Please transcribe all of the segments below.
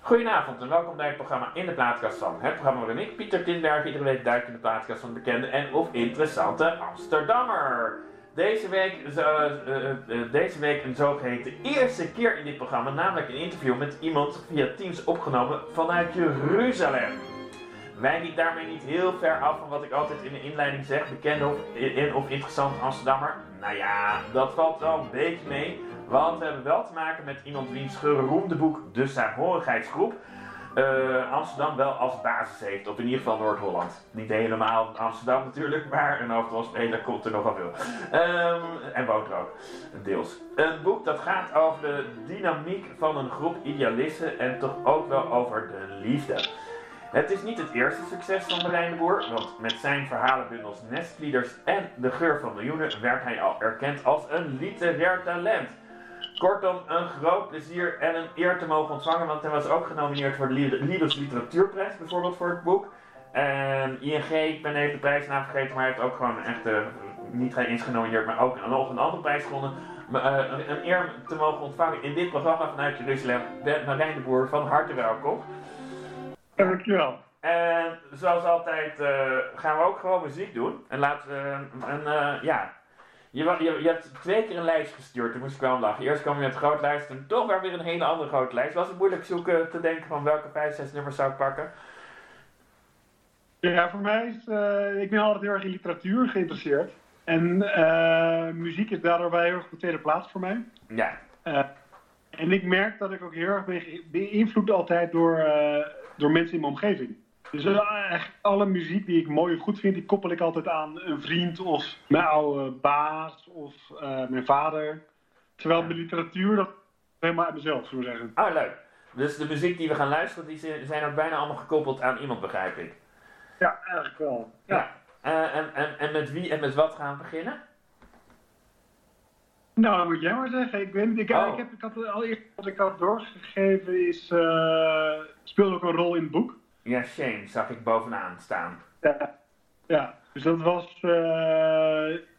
Goedenavond en welkom bij het programma In de Plaatkast van. Het programma waarin ik, Pieter Tinberg, iedere week duik in de plaatkast van de bekende en of interessante Amsterdammer. Deze week, eh, eh, eh, deze week een zogeheten eerste keer in dit programma, namelijk een interview met iemand via Teams opgenomen vanuit Jeruzalem. Wij niet daarmee niet heel ver af van wat ik altijd in de inleiding zeg, bekende of, in, of interessant Amsterdammer. Nou ja, dat valt wel een beetje mee. Want we hebben wel te maken met iemand wiens geroemde boek De Saamhorigheidsgroep uh, Amsterdam wel als basis heeft. Of in ieder geval Noord-Holland. Niet helemaal Amsterdam natuurlijk, maar een hoofdrolspeler komt er nogal veel. Um, en woont er ook, deels. Een boek dat gaat over de dynamiek van een groep idealisten en toch ook wel over de liefde. Het is niet het eerste succes van Marijn de Boer, want met zijn verhalenbundels Nestlieders en De Geur van Miljoenen werd hij al erkend als een literair talent. Kortom, een groot plezier en een eer te mogen ontvangen, want hij was ook genomineerd voor de Lidus Literatuurprijs, bijvoorbeeld voor het boek. En ING, ik ben even de prijsnaam vergeten, maar hij heeft ook gewoon echt, uh, niet eens genomineerd, maar ook nog een andere prijs gewonnen. Uh, een eer te mogen ontvangen in dit programma vanuit Jeruzalem. Marijn de Boer, van harte welkom. Dankjewel. En zoals altijd uh, gaan we ook gewoon muziek doen. En laten we een, ja, je, je, je, hebt twee keer een lijst gestuurd, toen moest ik wel lachen. Eerst kwam je met een grote lijst en toch weer een hele andere grote lijst. Was het moeilijk zoeken te denken van welke vijf, zes nummers zou ik pakken? Ja, voor mij is, uh, ik ben altijd heel erg in literatuur geïnteresseerd. En uh, muziek is daardoor wel heel erg de tweede plaats voor mij. Ja. Uh, en ik merk dat ik ook heel erg ben beïnvloed altijd door, door mensen in mijn omgeving. Dus eigenlijk alle muziek die ik mooi en goed vind, die koppel ik altijd aan een vriend of mijn oude baas of uh, mijn vader. Terwijl de literatuur, dat helemaal uit mezelf, zou ik zeggen. Ah, leuk. Dus de muziek die we gaan luisteren, die zijn ook bijna allemaal gekoppeld aan iemand, begrijp ik. Ja, eigenlijk wel. Ja. ja. Uh, en, en, en met wie en met wat gaan we beginnen? Nou, dat moet jij maar zeggen. Ik, weet, ik, oh. ik, heb, ik had al eerst wat ik had doorgegeven is, uh, speelde ook een rol in het boek. Ja, Shane zag ik bovenaan staan. Ja, ja. dus dat was uh,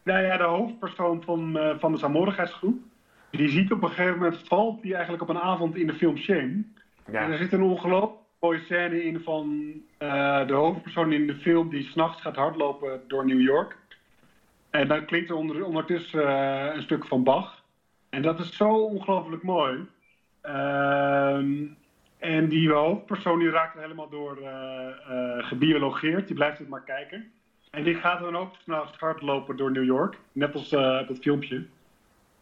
nou ja, de hoofdpersoon van, uh, van de saamhorigheidsgroep. Die ziet op een gegeven moment, valt die eigenlijk op een avond in de film Shane. Ja. En er zit een ongelooflijk mooie scène in van uh, de hoofdpersoon in de film die s'nachts gaat hardlopen door New York. En dan klinkt er onder, ondertussen een stuk van Bach. En dat is zo ongelooflijk mooi. Ehm en die hoofdpersoon die raakt helemaal door uh, uh, gebiologeerd. Die blijft het maar kijken. En die gaat dan ook s'nachts hardlopen door New York. Net als uh, dat filmpje.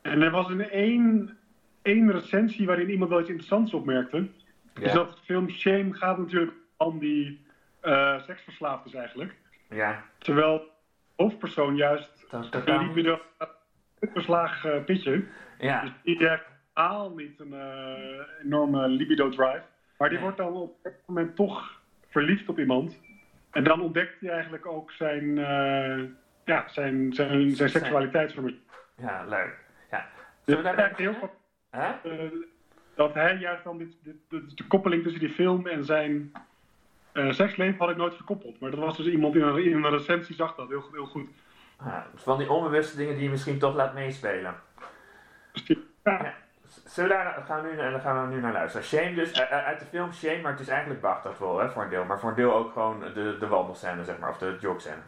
En er was een één, één recensie waarin iemand wel iets interessants opmerkte. Ja. Dus dat film Shame gaat natuurlijk om die seksverslaafd is eigenlijk. Ja. Terwijl de hoofdpersoon juist die libido verslagen pitje. Ja. Dus die totaal niet een enorme libido drive. Maar die wordt dan op dat moment toch verliefd op iemand. En dan ontdekt hij eigenlijk ook zijn, uh, ja, zijn, zijn, zijn seksualiteit. Ja, leuk. Ja. Dus Zullen we daar heel veel, uh, dat hij juist dan dit, dit, dit, de koppeling tussen die film en zijn uh, seksleven had ik nooit gekoppeld. Maar dat was dus iemand in een, in een recensie zag dat heel, heel goed. Ja, van die onbewuste dingen die je misschien toch laat meespelen. Ja. ja. Zullen we daar, gaan we nu, daar gaan we nu naar luisteren. Shame dus, uit de film Shame, maar het is eigenlijk Bach dat wel, hè, voor een deel. Maar voor een deel ook gewoon de, de wandelscène, zeg maar, of de jogscène.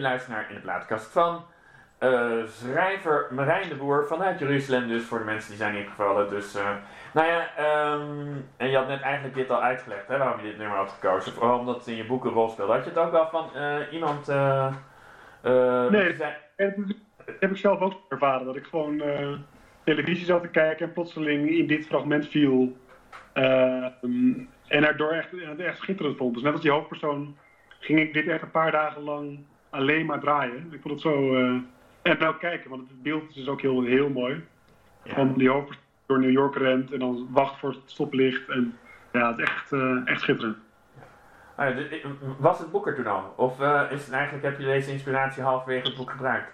Naar In de Plaatkast van uh, schrijver Marijn de Boer vanuit Jeruzalem, dus voor de mensen die zijn ingevallen. Dus, uh, nou ja, um, en je had net eigenlijk dit al uitgelegd, hè, waarom je dit nummer had gekozen. Vooral omdat het in je boek een rol speelt. Had je het ook wel van uh, iemand... nee, zei... dat heb ik zelf ook ervaren. Dat ik gewoon televisie zat te kijken en plotseling in dit fragment viel. Um, en daardoor echt, echt schitterend vond. Dus net als die hoofdpersoon ging ik dit echt een paar dagen lang alleen maar draaien. Ik vond het zo... En nou kijken, want het beeld is dus ook heel, heel mooi. Van die hoofdpersoon door New York rent en dan wacht voor het stoplicht. En ja, het is echt, uh, echt schitterend. Ah, was het boek er toen al? Of uh, is het eigenlijk, heb je deze inspiratie halverwege het boek gebruikt?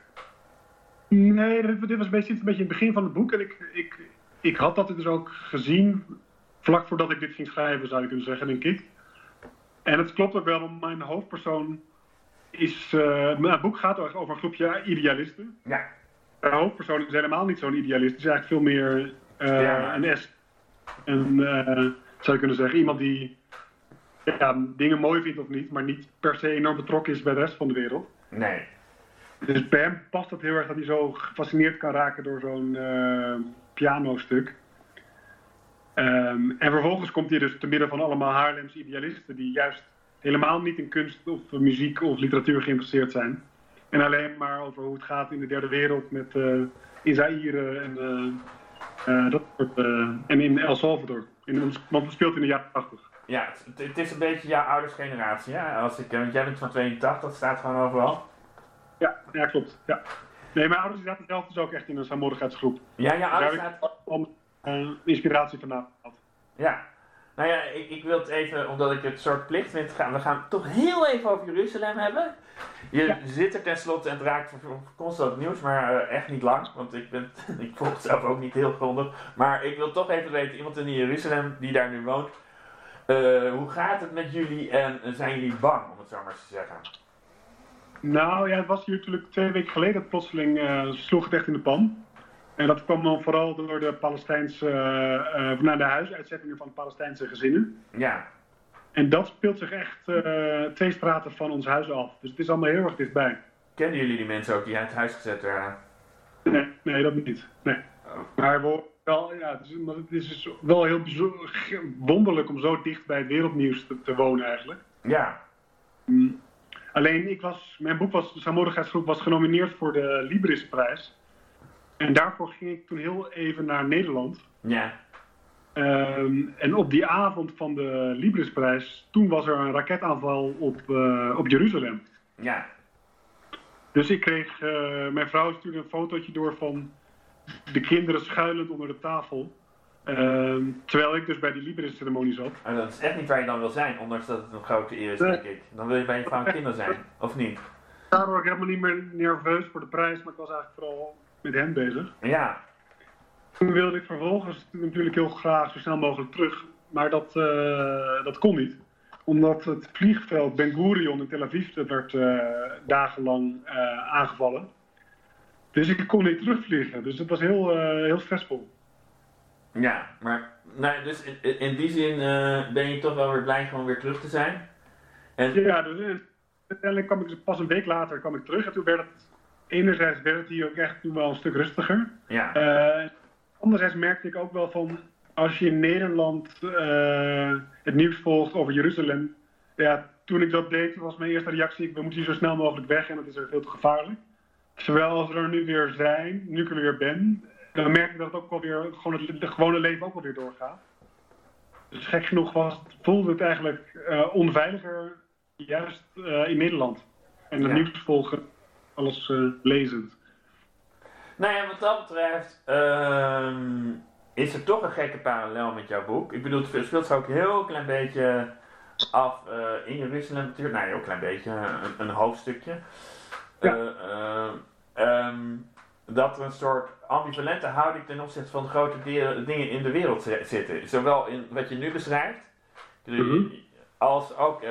Nee, dit, dit was een beetje, een beetje het begin van het boek. En ik, ik, ik had dat dus ook gezien vlak voordat ik dit ging schrijven, zou je kunnen zeggen, denk ik. En het klopt ook wel, want mijn hoofdpersoon is, uh, het boek gaat over een groepje idealisten. Ja. De hoofdpersoon is helemaal niet zo'n idealist. Het is eigenlijk veel meer uh, ja. een S. Een, uh, zou je kunnen zeggen, iemand die ja, dingen mooi vindt of niet, maar niet per se enorm betrokken is bij de rest van de wereld. Nee. Dus bij hem past het heel erg dat hij zo gefascineerd kan raken door zo'n pianostuk. Um, en vervolgens komt hij dus te midden van allemaal Haarlemse idealisten die juist helemaal niet in kunst of muziek of literatuur geïnteresseerd zijn. En alleen maar over hoe het gaat in de derde wereld met uh, in Zaire en, uh, dat soort, en in El Salvador. In, want het speelt in de jaren 80. Ja, het, het, is een beetje jouw ouders generatie. Ja? Als ik, want jij bent van 82, dat staat gewoon overal. Ja, ja klopt. Ja. Nee, mijn ouders zaten zelf dus ook echt in een saamhorigheidsgroep. Ja, jouw ouders zaten... Om inspiratie vandaan had. Ja, nou ja, ik, ik wil het even, omdat ik het soort plicht vind, gaan, we gaan het toch heel even over Jeruzalem hebben. Je zit er tenslotte en het raakt constant nieuws, maar uh, echt niet lang, want ik, ben, ik volg het zelf ook niet heel grondig. Maar ik wil toch even weten, iemand in Jeruzalem die daar nu woont, uh, hoe gaat het met jullie en zijn jullie bang, om het zo maar te zeggen? Nou ja, het was hier natuurlijk twee weken geleden, plotseling uh, sloeg het echt in de pan. En dat kwam dan vooral door de Palestijnse, uh, naar de huisuitzettingen van Palestijnse gezinnen. Ja. En dat speelt zich echt uh, twee straten van ons huis af. Dus het is allemaal heel erg dichtbij. Kennen jullie die mensen ook die uit het huis gezet werden? Nee, nee dat niet. Nee. Oh. Maar wel, ja, het, is, het is dus wel heel wonderlijk om zo dicht bij het wereldnieuws te, te wonen eigenlijk. Ja. Mm. Alleen, ik was, mijn boek was, Saamhorigheidsgroep was genomineerd voor de Librisprijs. En daarvoor ging ik toen heel even naar Nederland. Ja. Um, en op die avond van de Librisprijs, toen was er een raketaanval op, uh, op Jeruzalem. Ja. Dus ik kreeg, uh, mijn vrouw stuurde een fotootje door van de kinderen schuilend onder de tafel. Um, terwijl ik dus bij die Libris-ceremonie zat. Maar dat is echt niet waar je dan wil zijn, ondanks dat het een grote eer is, denk ik. Dan wil je bij je vrouw en kinderen zijn, of niet? Daardoor was ik helemaal niet meer nerveus voor de prijs, maar ik was eigenlijk vooral met hen bezig. Ja. Toen wilde ik vervolgens natuurlijk heel graag zo snel mogelijk terug, maar dat, uh, dat kon niet. Omdat het vliegveld Ben Gurion in Tel Aviv werd uh, dagenlang uh, aangevallen. Dus ik kon niet terugvliegen. Dus het was heel, heel stressvol. Ja, maar nou, dus in, in die zin ben je toch wel weer blij gewoon weer terug te zijn? En... Ja, dus uiteindelijk kwam ik pas een week later kwam ik terug en toen werd het enerzijds werd het hier ook echt toen wel een stuk rustiger. Ja. Uh, anderzijds merkte ik ook wel van, als je in Nederland uh, het nieuws volgt over Jeruzalem, ja, toen ik dat deed, was mijn eerste reactie, we moeten hier zo snel mogelijk weg en dat is er veel te gevaarlijk. Terwijl als we er nu weer zijn, nu ik er weer ben, dan merk ik dat het ook wel weer, gewoon het, het gewone leven ook wel weer doorgaat. Dus gek genoeg was, voelde het eigenlijk uh, onveiliger, juist in Nederland. En het ja. nieuws volgen alles uh, lezend. Nou ja, wat dat betreft uh, is er toch een gekke parallel met jouw boek. Ik bedoel, het speelt zich ook een heel klein beetje af uh, in Jeruzalem natuurlijk. Nou, een heel klein beetje, een, een hoofdstukje. Ja. Um, dat er een soort ambivalente houding ten opzichte van de grote dingen in de wereld zitten. Zowel in wat je nu beschrijft, mm -hmm. als ook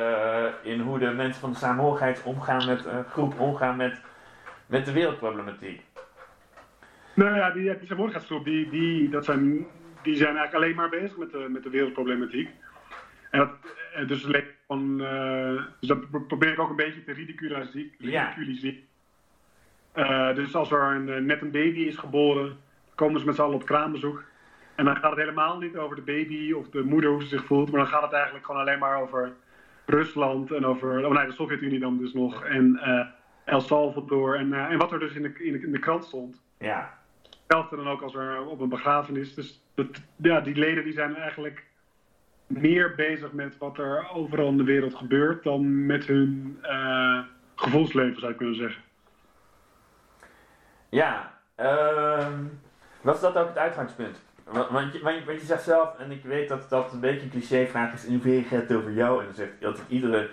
in hoe de mensen van de samenhorigheid omgaan met groep, omgaan met met de wereldproblematiek? Nou ja, die, Samorgasgroep, die, die, dat zijn, die zijn eigenlijk alleen maar bezig met de, met de wereldproblematiek. En, dat, dus, van, dus dat probeer ik ook een beetje te ridiculiseren. Ja. dus als er een, net een baby is geboren, komen ze met z'n allen op kraambezoek. En dan gaat het helemaal niet over de baby of de moeder hoe ze zich voelt, maar dan gaat het eigenlijk gewoon alleen maar over Rusland en over oh nee, de Sovjet-Unie dan dus nog en uh, El Salvador en, uh, en wat er dus in de, in de, in de krant stond. Ja. Hetzelfde dan ook als er op een begrafenis. Dus dat, ja, die leden die zijn eigenlijk meer bezig met wat er overal in de wereld gebeurt dan met hun uh, gevoelsleven zou ik kunnen zeggen. Ja, uh, was dat ook het uitgangspunt? Want, want, je, want, je, zegt zelf, en ik weet dat dat een beetje een clichévraag is, in hoeverre gaat het over jou? En dan zegt altijd iedere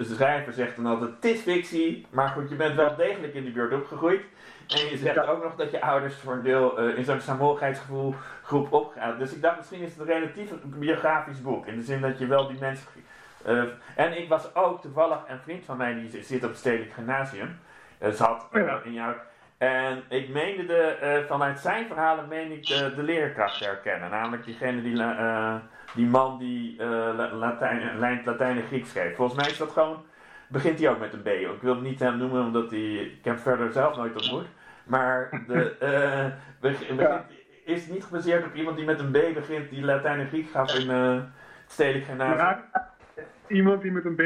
schrijver zegt dan altijd, het is fictie, maar goed, je bent wel degelijk in die buurt opgegroeid. En je zegt ook nog dat je ouders voor een deel uh, in zo'n saamhorigheidsgevoel groep opgaan. Dus ik dacht, misschien is het een relatief biografisch boek. In de zin dat je wel die mensen... Uh, en ik was ook toevallig een vriend van mij, die zit op het Stedelijk Gymnasium. Uh, zat uh, in jouw en ik meende de, vanuit zijn verhalen meen ik de, de leerkracht te herkennen. Namelijk diegene die, die man die uh, Latijn, Latijn en Grieks schreef. Volgens mij is dat gewoon, begint hij ook met een B. Ik wil het niet hem noemen omdat hij, ik heb verder zelf nooit ontmoet. Maar de, begint, ja. is niet gebaseerd op iemand die met een B begint die Latijn en Grieks gaf in het stedelijk gymnasium. Iemand die met een B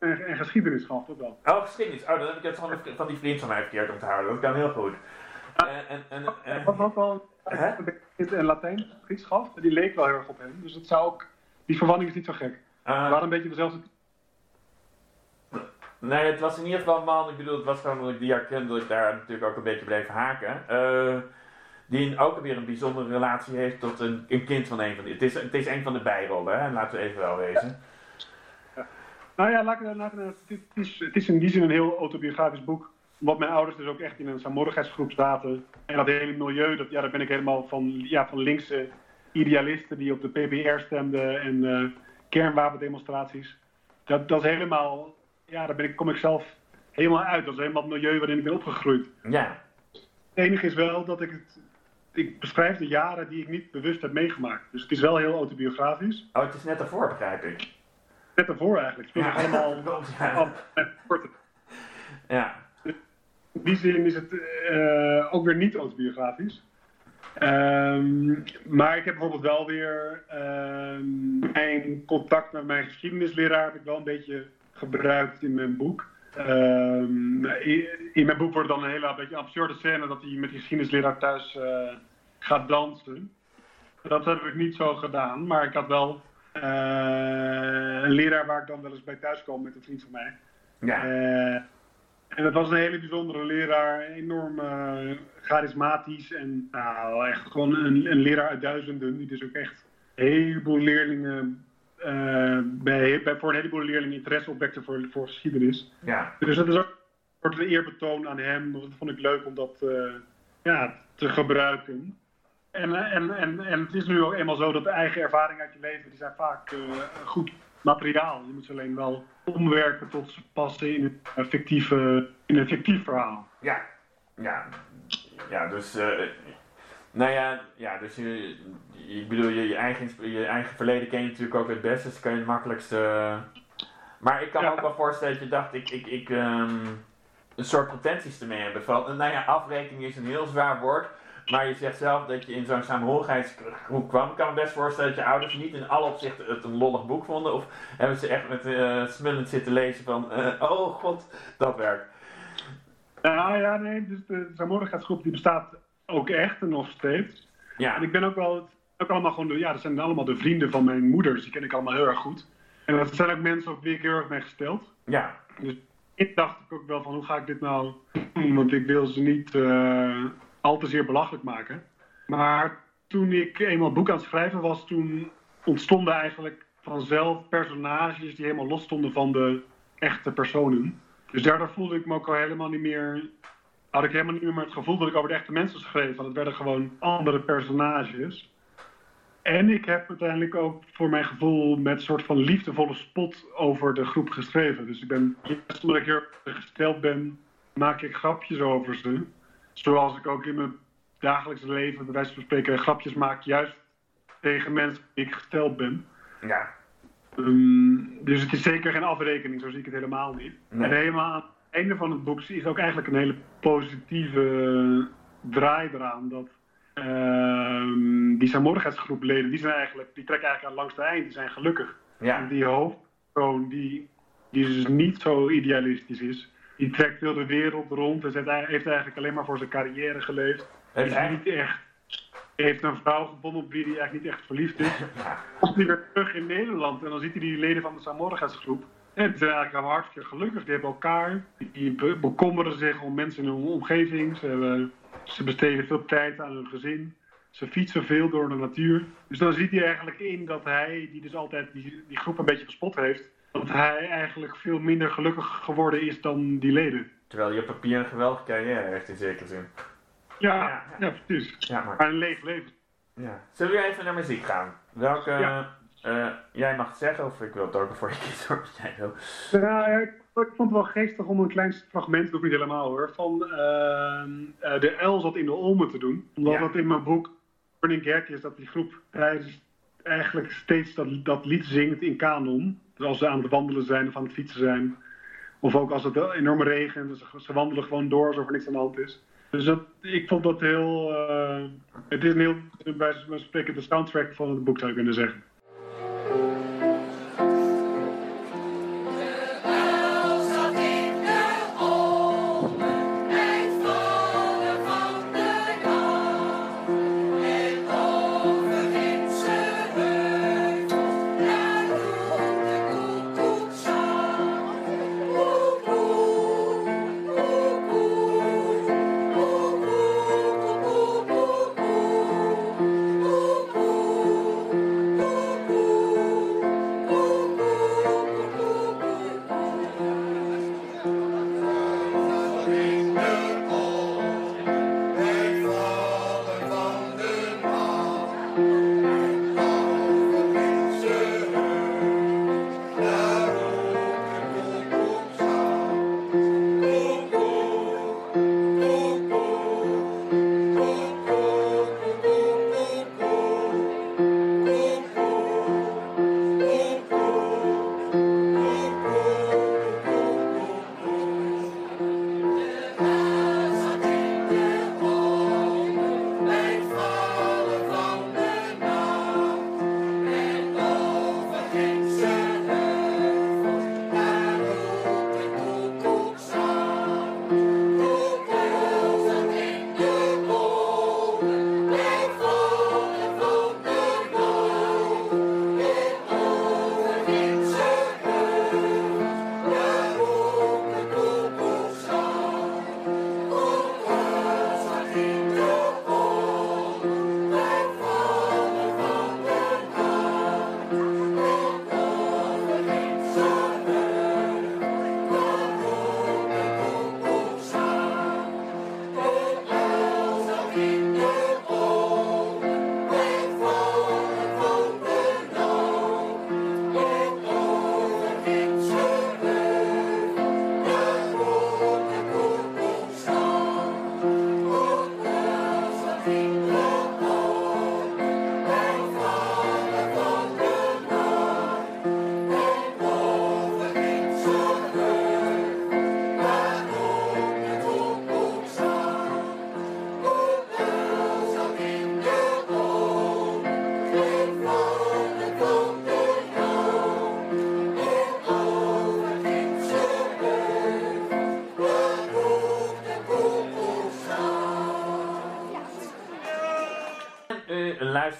en, en geschiedenis gaf ook wel. Oh, geschiedenis. Oh, dan heb ik het van, van die vriend van mij verkeerd onthouden. Dat kan heel goed. En, en, en, en, Wat in Latijn Grieks gaf, die leek wel heel erg op hem. Dus dat zou ook, die verwarring is niet zo gek. Uh, het waren een beetje dezelfde... Nee, het was in ieder geval een man, ik bedoel, het was gewoon dat ik die herkende, dat ik daar natuurlijk ook een beetje bleef haken. Uh, die ook weer een bijzondere relatie heeft tot een, een kind van een van die. Het is, het is een van de bijrollen, hè? laten we even wel wezen. Nou ja, laat, laat, het, is, het is in die zin een heel autobiografisch boek. Omdat mijn ouders dus ook echt in een saamhorigheidsgroep zaten. En dat hele milieu, dat, ja, daar ben ik helemaal van, ja, van linkse idealisten die op de PBR stemden en uh, kernwapendemonstraties. Dat, dat is helemaal, ja, daar ben ik, kom ik zelf helemaal uit. Dat is helemaal het milieu waarin ik ben opgegroeid. Ja. Het enige is wel dat ik het, ik beschrijf de jaren die ik niet bewust heb meegemaakt. Dus het is wel heel autobiografisch. Oh, het is net daarvoor, begrijp ik net ervoor eigenlijk. Het is allemaal Ja. In die zin is het uh, ook weer niet autobiografisch. Um, maar ik heb bijvoorbeeld wel weer um, mijn contact met mijn geschiedenisleraar heb ik wel een beetje gebruikt in mijn boek. Um, in mijn boek wordt dan een hele beetje absurde scène dat hij met die geschiedenisleraar thuis uh, gaat dansen. Dat heb ik niet zo gedaan, maar ik had wel uh, een leraar waar ik dan wel eens bij thuis kwam met een vriend van mij. Ja. En dat was een hele bijzondere leraar, enorm uh, charismatisch en nou, echt gewoon een, een, leraar uit duizenden, die dus ook echt een heleboel leerlingen, bij, bij, voor een heleboel leerlingen interesse opwekte voor, voor geschiedenis. Ja. Dus dat is ook een soort eerbetoon aan hem, dat vond ik leuk om dat ja, te gebruiken. En, en, en, en het is nu ook eenmaal zo dat de eigen ervaringen uit je leven, die zijn vaak goed materiaal. Je moet ze alleen wel omwerken tot ze passen in een, fictieve, in een fictief verhaal. Ja, ja. Ja, dus... Uh, nou ja, ja dus je, ik bedoel, je, je, eigen, je eigen verleden ken je natuurlijk ook het beste, dus kan je het makkelijkste... maar ik kan me ook wel voorstellen dat je dacht, ik, ik, ik um, een soort potenties ermee hebben. Van, nou ja, afrekening is een heel zwaar woord, maar je zegt zelf dat je in zo'n saamhorigheidsgroep kwam. Ik kan me best voorstellen dat je ouders niet in alle opzichten het een lollig boek vonden. Of hebben ze echt met uh, smullend zitten lezen van, uh, oh god, dat werkt. Nou ja, nee, dus de saamhorigheidsgroep die bestaat ook echt en nog steeds. Ja. En ik ben ook wel, ook allemaal gewoon, de, ja, dat zijn allemaal de vrienden van mijn moeder. Dus die ken ik allemaal heel erg goed. En dat zijn ook mensen op wie ik heel erg mee gesteld. Ja. Dus ik dacht ook wel van, hoe ga ik dit nou doen? Want ik wil ze niet... Uh, al te zeer belachelijk maken. Maar toen ik eenmaal boek aan het schrijven was, toen ontstonden eigenlijk vanzelf personages die helemaal los stonden van de echte personen. Dus daardoor voelde ik me ook al helemaal niet meer. Had ik helemaal niet meer het gevoel dat ik over de echte mensen schreef. Want het werden gewoon andere personages. En ik heb uiteindelijk ook voor mijn gevoel met een soort van liefdevolle spot over de groep geschreven. Dus ik ben, omdat ik gesteld ben, maak ik grapjes over ze. Zoals ik ook in mijn dagelijkse leven, bij wijze van spreken, grapjes maak, juist tegen mensen die ik gesteld ben. Ja. Ehm, dus het is zeker geen afrekening, zo zie ik het helemaal niet. En helemaal aan het einde van het boek is ook eigenlijk een hele positieve draai eraan. Dat uh, die saamhorigheidsgroepleden, die, zijn eigenlijk, die trekken eigenlijk aan langs de eind, die zijn gelukkig. Ja. En die hoofdpersoon, die, die dus niet zo idealistisch is, die trekt veel de wereld rond en heeft eigenlijk alleen maar voor zijn carrière geleefd. Hij is niet echt heeft een vrouw gevonden op wie hij eigenlijk niet echt verliefd is. Komt hij weer terug in Nederland en dan ziet hij die leden van de Samorgasgroep. En ze zijn eigenlijk hartstikke gelukkig. Die hebben elkaar. Die bekommeren zich om mensen in hun omgeving. Ze, hebben, ze besteden veel tijd aan hun gezin. Ze fietsen veel door de natuur. Dus dan ziet hij eigenlijk in dat hij, die dus altijd die, die groep een beetje gespot heeft, dat hij eigenlijk veel minder gelukkig geworden is dan die leden. Terwijl je op papier een geweldige carrière heeft in zekere zin. Ja, ja, precies. Ja, maar... een leeg leven. Ja. Zullen we even naar muziek gaan? Welke, uh, jij mag het zeggen, of ik wil het ook voor je kiezen hoor, jij wil. Ja, ik, vond het wel geestig om een klein fragment, doe ik niet helemaal hoor, van uh, de El zat in de Olmen te doen. Omdat dat in mijn boek Burning Gerk is dat die groep eigenlijk steeds dat, dat lied zingt in kanon. Dus als ze aan het wandelen zijn of aan het fietsen zijn. Of ook als het enorm regent, ze, ze wandelen gewoon door alsof er niks aan de hand is. Dus ik vond dat heel. Uh, het is een heel. bij spreken de soundtrack van het boek zou je kunnen zeggen.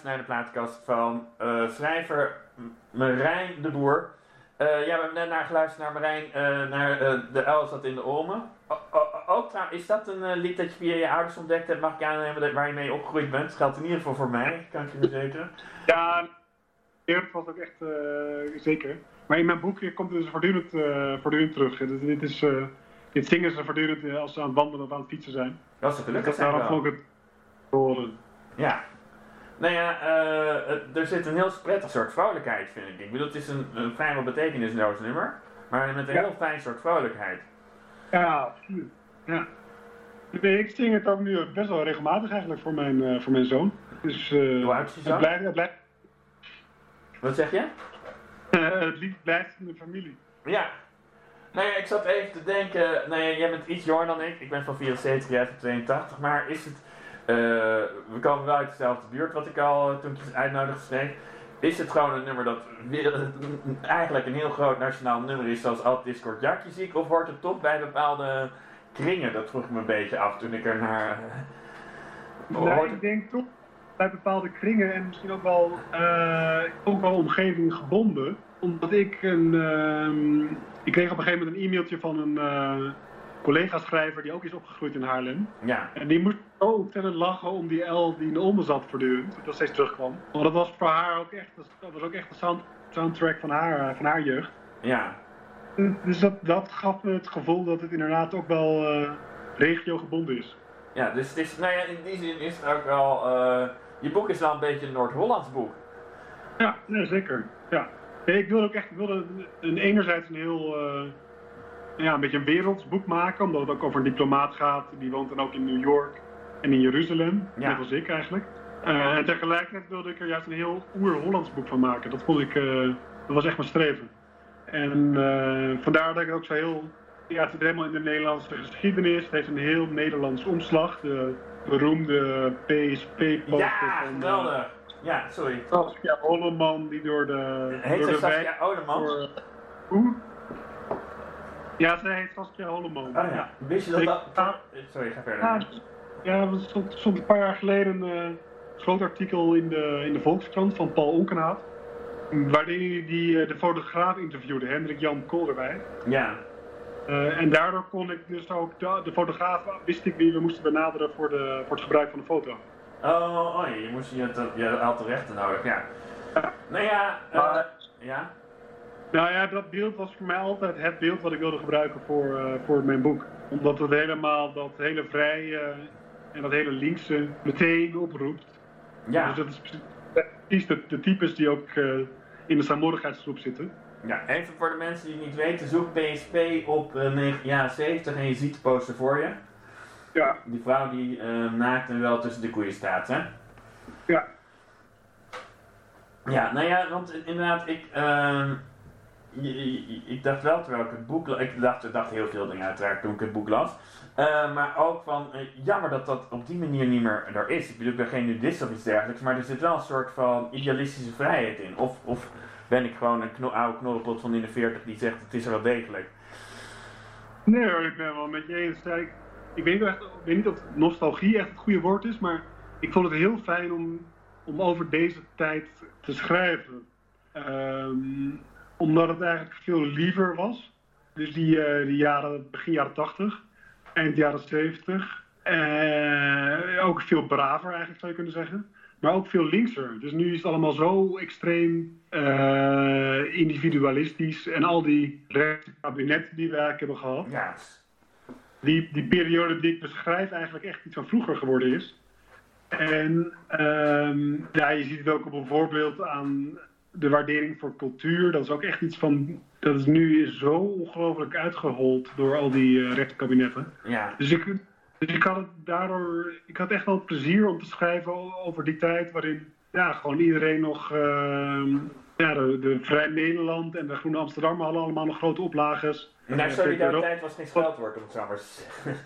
Naar de plaatkast van uh, schrijver Marijn de Boer. Uh, ja, we hebben net naar geluisterd naar Marijn, uh, naar de Elzat in de Olmen. ook is dat een lied dat je via je ouders ontdekt hebt, mag ik aannemen, waar je mee opgegroeid bent? Dat geldt in ieder geval voor mij, kan ik je verzekeren. Ja, eerlijk was ook echt zeker. Maar in mijn boekje komt het dus voortdurend, voortdurend terug. Dit, dit, is, dit zingen ze voortdurend als ze aan het wandelen of aan het fietsen zijn. Dat is gelukkig. Dat daarom ik het horen. Ja, nou ja, uh, er zit een heel prettig soort vrolijkheid, vind ik. Ik bedoel, het is een, een vrijwel betekenisloos nummer, maar met een heel fijn soort vrolijkheid. Ja, absoluut. Ja. Ik zing het ook nu best wel regelmatig eigenlijk voor mijn, uh, voor mijn zoon. Dus, uh, Hoe oud is je? Blijft, blijft... Wat zeg je? het liefst blijft in de familie. Ja. Nou ja, ik zat even te denken, nou ja, jij bent iets jonger dan ik, ik ben van 74, jij van 82, maar is het, we komen wel uit dezelfde buurt wat ik al toen ik het uitnodigde schreef, is het gewoon een nummer dat eigenlijk een heel groot nationaal nummer is, zoals Alt Discord Jakje ziek, of wordt het toch bij bepaalde kringen? Dat vroeg ik me een beetje af toen ik er naar. Uh, ik denk toch bij bepaalde kringen en misschien ook wel, uh, ook wel omgeving gebonden. Omdat ik een. Uh, ik kreeg op een gegeven moment een e-mailtje van een collega-schrijver die ook is opgegroeid in Haarlem. Ja. En die moest zo ontzettend lachen om die L die in de onder zat voortdurend, dat steeds terugkwam. Want dat was voor haar ook echt, dat was ook echt de sound, soundtrack van haar, van haar jeugd. Ja. Dus dat, dat gaf me het gevoel dat het inderdaad ook wel uh, regiogebonden is. Ja, dus het is, nou ja, in die zin is het ook wel, uh, je boek is wel een beetje een Noord-Hollands boek. Ja, nee, zeker. Ja. Nee, ik wilde ook echt, ik wilde een, enerzijds een heel, uh, ja, een beetje een werelds boek maken, omdat het ook over een diplomaat gaat, die woont dan ook in New York en in Jeruzalem, ja. net als ik eigenlijk. Uh, en tegelijkertijd wilde ik er juist een heel oer-Hollands boek van maken. Dat vond ik, dat was echt mijn streven. En uh, vandaar dat ik ook zo heel. Ja, het zit helemaal in de Nederlandse geschiedenis. Het heeft een heel Nederlands omslag. De beroemde PSP-poster ja, van. Geweldig. ja, sorry. Saskia Holleman die door de. Heet door de Saskia hoe? Ja, zij heet Saskia Holleman. Oh ja. Wist je dat dat. Ah, sorry, ga verder. Ja, ja er stond, stond een paar jaar geleden een uh, groot artikel in de, in de Volkskrant van Paul Onkenhaat waarin hij die, de fotograaf interviewde, Hendrik Jan Kool erbij. Ja. Uh, en daardoor kon ik dus ook de, de, fotograaf, wist ik wie we moesten benaderen voor, de, voor het gebruik van de foto. Oh, oh je, moest je, je had de rechten nodig, ja. ja. Nou ja, uh, ja. Nou ja, dat beeld was voor mij altijd het beeld wat ik wilde gebruiken voor, uh, voor mijn boek. Omdat het helemaal dat hele vrije en dat hele linkse meteen oproept. Ja. Dus dat is precies de, de types die ook in de saamhorigheidsgroep zitten. Ja, even voor de mensen die het niet weten, zoek PSP op uh, jaren 70 en je ziet de poster voor je. Ja. Die vrouw die uh, naakt en wel tussen de koeien staat, hè? Ja. Ja, nou ja, want inderdaad, ik, uh, ik dacht wel terwijl ik het boek ik dacht, ik dacht heel veel dingen uiteraard toen ik het boek las. Uh, maar ook van, uh, jammer dat dat op die manier niet meer er is. Ik bedoel, ik ben geen nudist of iets dergelijks, maar er zit wel een soort van idealistische vrijheid in. Of, of ben ik gewoon een kno oude knorrelpot van in de 40 die zegt, het is er wel degelijk. Nee hoor, ik ben wel met je eens. Ik, weet, echt, niet of nostalgie echt het goede woord is, maar ik vond het heel fijn om, om over deze tijd te schrijven. Um, omdat het eigenlijk veel liever was. Dus die, uh, die jaren, begin jaren 80 eind jaren 70. Uh, ook veel braver eigenlijk zou je kunnen zeggen. Maar ook veel linkser. Dus nu is het allemaal zo extreem uh, individualistisch. En al die kabinetten die we eigenlijk hebben gehad. Ja. Die, die periode die ik beschrijf eigenlijk echt iets van vroeger geworden is. En um, ja, je ziet het ook op een voorbeeld aan de waardering voor cultuur. Dat is ook echt iets van dat is nu zo ongelooflijk uitgehold door al die uh, rechterkabinetten. Ja. Dus ik, dus ik had het daardoor, ik had echt wel plezier om te schrijven over die tijd waarin ja, gewoon iedereen nog, uh, ja, de, de Vrij Nederland en de Groene Amsterdam hadden allemaal nog grote oplages. Maar solidariteit was geen scheldwoord, om het zo maar te zeggen.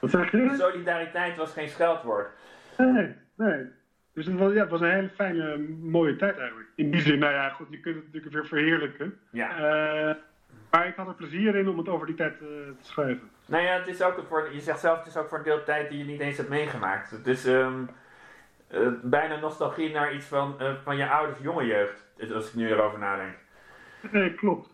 Wat zeg je? Solidariteit was geen scheldwoord. Nee, nee. Dus het was, ja, het was een hele fijne, mooie tijd eigenlijk. In die zin, nou ja, goed, je kunt het natuurlijk weer verheerlijken. Ja. Uh, maar ik had er plezier in om het over die tijd uh, te schrijven. Nou ja, het is ook voor, je zegt zelf, het is ook voor een deel tijd die je niet eens hebt meegemaakt. Het is um, uh, bijna nostalgie naar iets van, van je ouders jonge jeugd, als ik nu erover nadenk. Nee, klopt.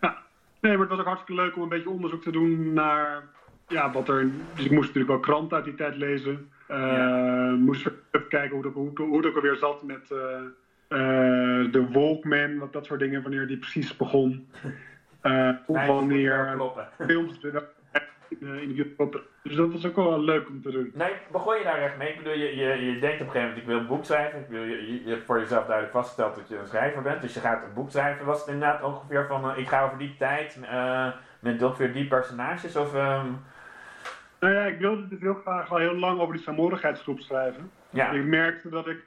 Ja. Nee, maar het was ook hartstikke leuk om een beetje onderzoek te doen naar ja, wat er. Dus ik moest natuurlijk wel kranten uit die tijd lezen. Ja. Moest even kijken hoe, dat, hoe, hoe ook alweer zat met uh, uh, de Walkman, wat dat soort dingen, wanneer die precies begon. wanneer films in de YouTube. Dus dat was ook wel leuk om te doen. Nee, begon je daar echt mee? Ik bedoel, je, je, je denkt op een gegeven moment, ik wil een boek schrijven. Ik wil, je, je hebt voor jezelf duidelijk vastgesteld dat je een schrijver bent. Dus je gaat een boek schrijven. Was het inderdaad ongeveer van, ik ga over die tijd met ongeveer die personages? Of, um... Nou ja, ik wilde dus heel graag al heel lang over die saamhorigheidsgroep schrijven. Ja. Ik merkte dat ik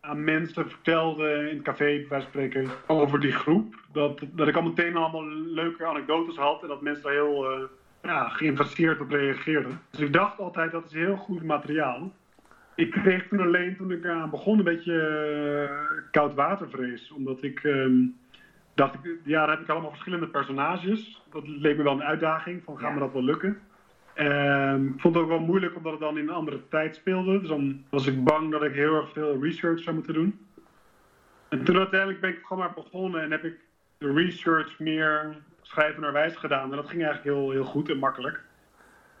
aan mensen vertelde in het café, bij spreken, over die groep. Dat, dat ik al meteen allemaal leuke anekdotes had en dat mensen daar heel uh, ja, geïnteresseerd op reageerden. Dus ik dacht altijd, dat is heel goed materiaal. Ik kreeg toen alleen, toen ik aan begon, een beetje uh, koud watervrees. Omdat ik ehm, dacht, ik, ja, dan heb ik allemaal verschillende personages. Dat leek me wel een uitdaging, van gaan we dat wel lukken? Um, ik vond het ook wel moeilijk omdat het dan in een andere tijd speelde. Dus dan was ik bang dat ik heel erg veel research zou moeten doen. En toen uiteindelijk ben ik gewoon maar begonnen en heb ik de research meer schrijven naar wijs gedaan. En dat ging eigenlijk heel, heel goed en makkelijk.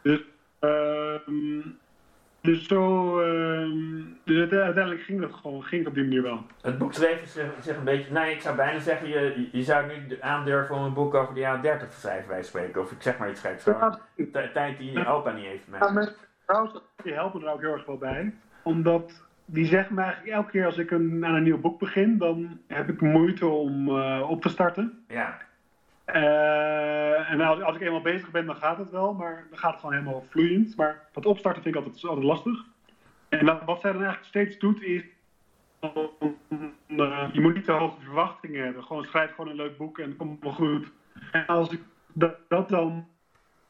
Dus uh, dus zo, uh, dus uiteindelijk ging dat gewoon, ging op die manier wel. Het boek schreef zich, een beetje, nee, ik zou bijna zeggen, je, je zou nu aandurven om een boek over de jaren 30 te schrijven, wij spreken. Of ik zeg maar iets geks. Ja, de tijd die je opa niet heeft. Ja, mijn die helpen er ook heel erg wel bij. Omdat die zeggen me eigenlijk elke keer als ik een, aan een nieuw boek begin, dan heb ik moeite om uh, op te starten. Ja. Uh, en als, als, ik eenmaal bezig ben, dan gaat het wel, maar dan gaat het gewoon helemaal vloeiend. Maar dat opstarten vind ik altijd, altijd lastig. En wat zij dan eigenlijk steeds doet, is. Uh, je moet niet te hoge verwachtingen hebben. Gewoon schrijf gewoon een leuk boek en het komt wel goed. En als ik dat, dan een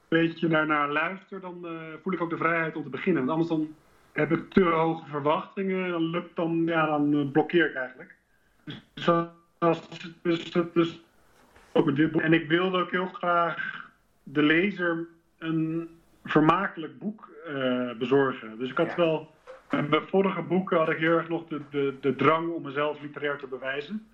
beetje naar, naar luister, dan uh, voel ik ook de vrijheid om te beginnen. Want anders dan heb ik te hoge verwachtingen, dan lukt dan, ja, dan blokkeer ik eigenlijk. Dus, dus, dus en ik wilde ook heel graag de lezer een vermakelijk boek uh, bezorgen. Dus ik had wel. In mijn vorige boeken had ik heel erg nog de, de, de drang om mezelf literair te bewijzen.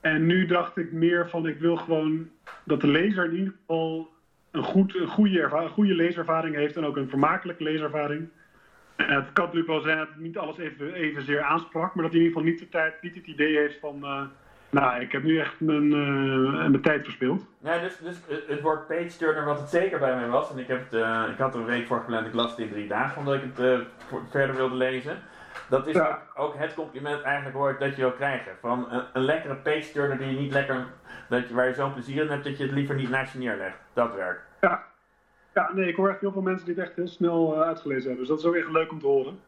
En nu dacht ik meer van: ik wil gewoon dat de lezer in ieder geval een, goed, een goede, goede leeservaring heeft en ook een vermakelijke leeservaring. En het kan natuurlijk wel zijn dat niet alles even, evenzeer aansprak, maar dat hij in ieder geval niet, de tijd, niet het idee heeft van. Uh, nou, ik heb nu echt mijn, uh, mijn tijd verspeeld. Ja, dus, dus het woord page turner, wat het zeker bij mij was, en ik, heb het, uh, ik had er een week voor gepland, ik las het in drie dagen omdat ik het uh, verder wilde lezen. Dat is ja. ook, het compliment eigenlijk hoort dat je wil krijgen. Van een, een lekkere page turner die je niet lekker, dat je, waar je zo'n plezier in hebt dat je het liever niet naast je neerlegt. Dat werkt. Ja. ja, nee, ik hoor echt heel veel mensen die het echt heel snel uitgelezen hebben. Dus dat is ook echt leuk om te horen.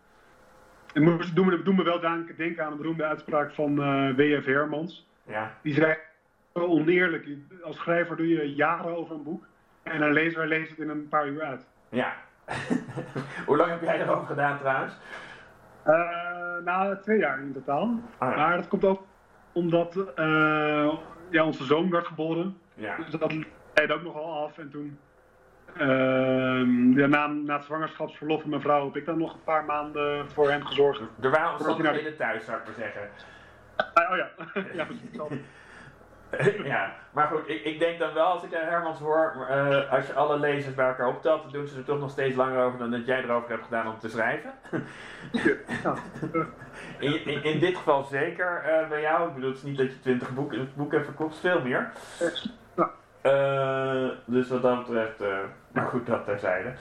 En doen, me, doen me wel denken aan een beroemde uitspraak van W.F. Hermans. Ja. Die zei, zo oneerlijk. Als schrijver doe je jaren over een boek. En een lezer leest het in een paar uur uit. Ja. Hoe lang heb jij erover gedaan trouwens? Uh, nou, twee jaar in totaal. Ah, maar dat komt ook omdat uh, ja, onze zoon werd geboren. Ja. Dus dat leidde ook nogal af. En toen, uh, ja, na, na het zwangerschapsverlof van mijn vrouw, heb ik dan nog een paar maanden voor hem gezorgd. Er waren omstandigheden thuis, zou ik maar zeggen. Ah, oh ja, ja, ja, maar goed, ik, ik denk dan wel als ik Hermans hoor, uh, als je alle lezers bij elkaar optelt, dan doen ze er toch nog steeds langer over dan dat jij erover hebt gedaan om te schrijven. in, in, in, dit geval zeker uh, bij jou. Ik bedoel, het is niet dat je twintig boeken boek hebt verkocht, veel meer. Uh, dus wat dat betreft, maar goed, dat terzijde.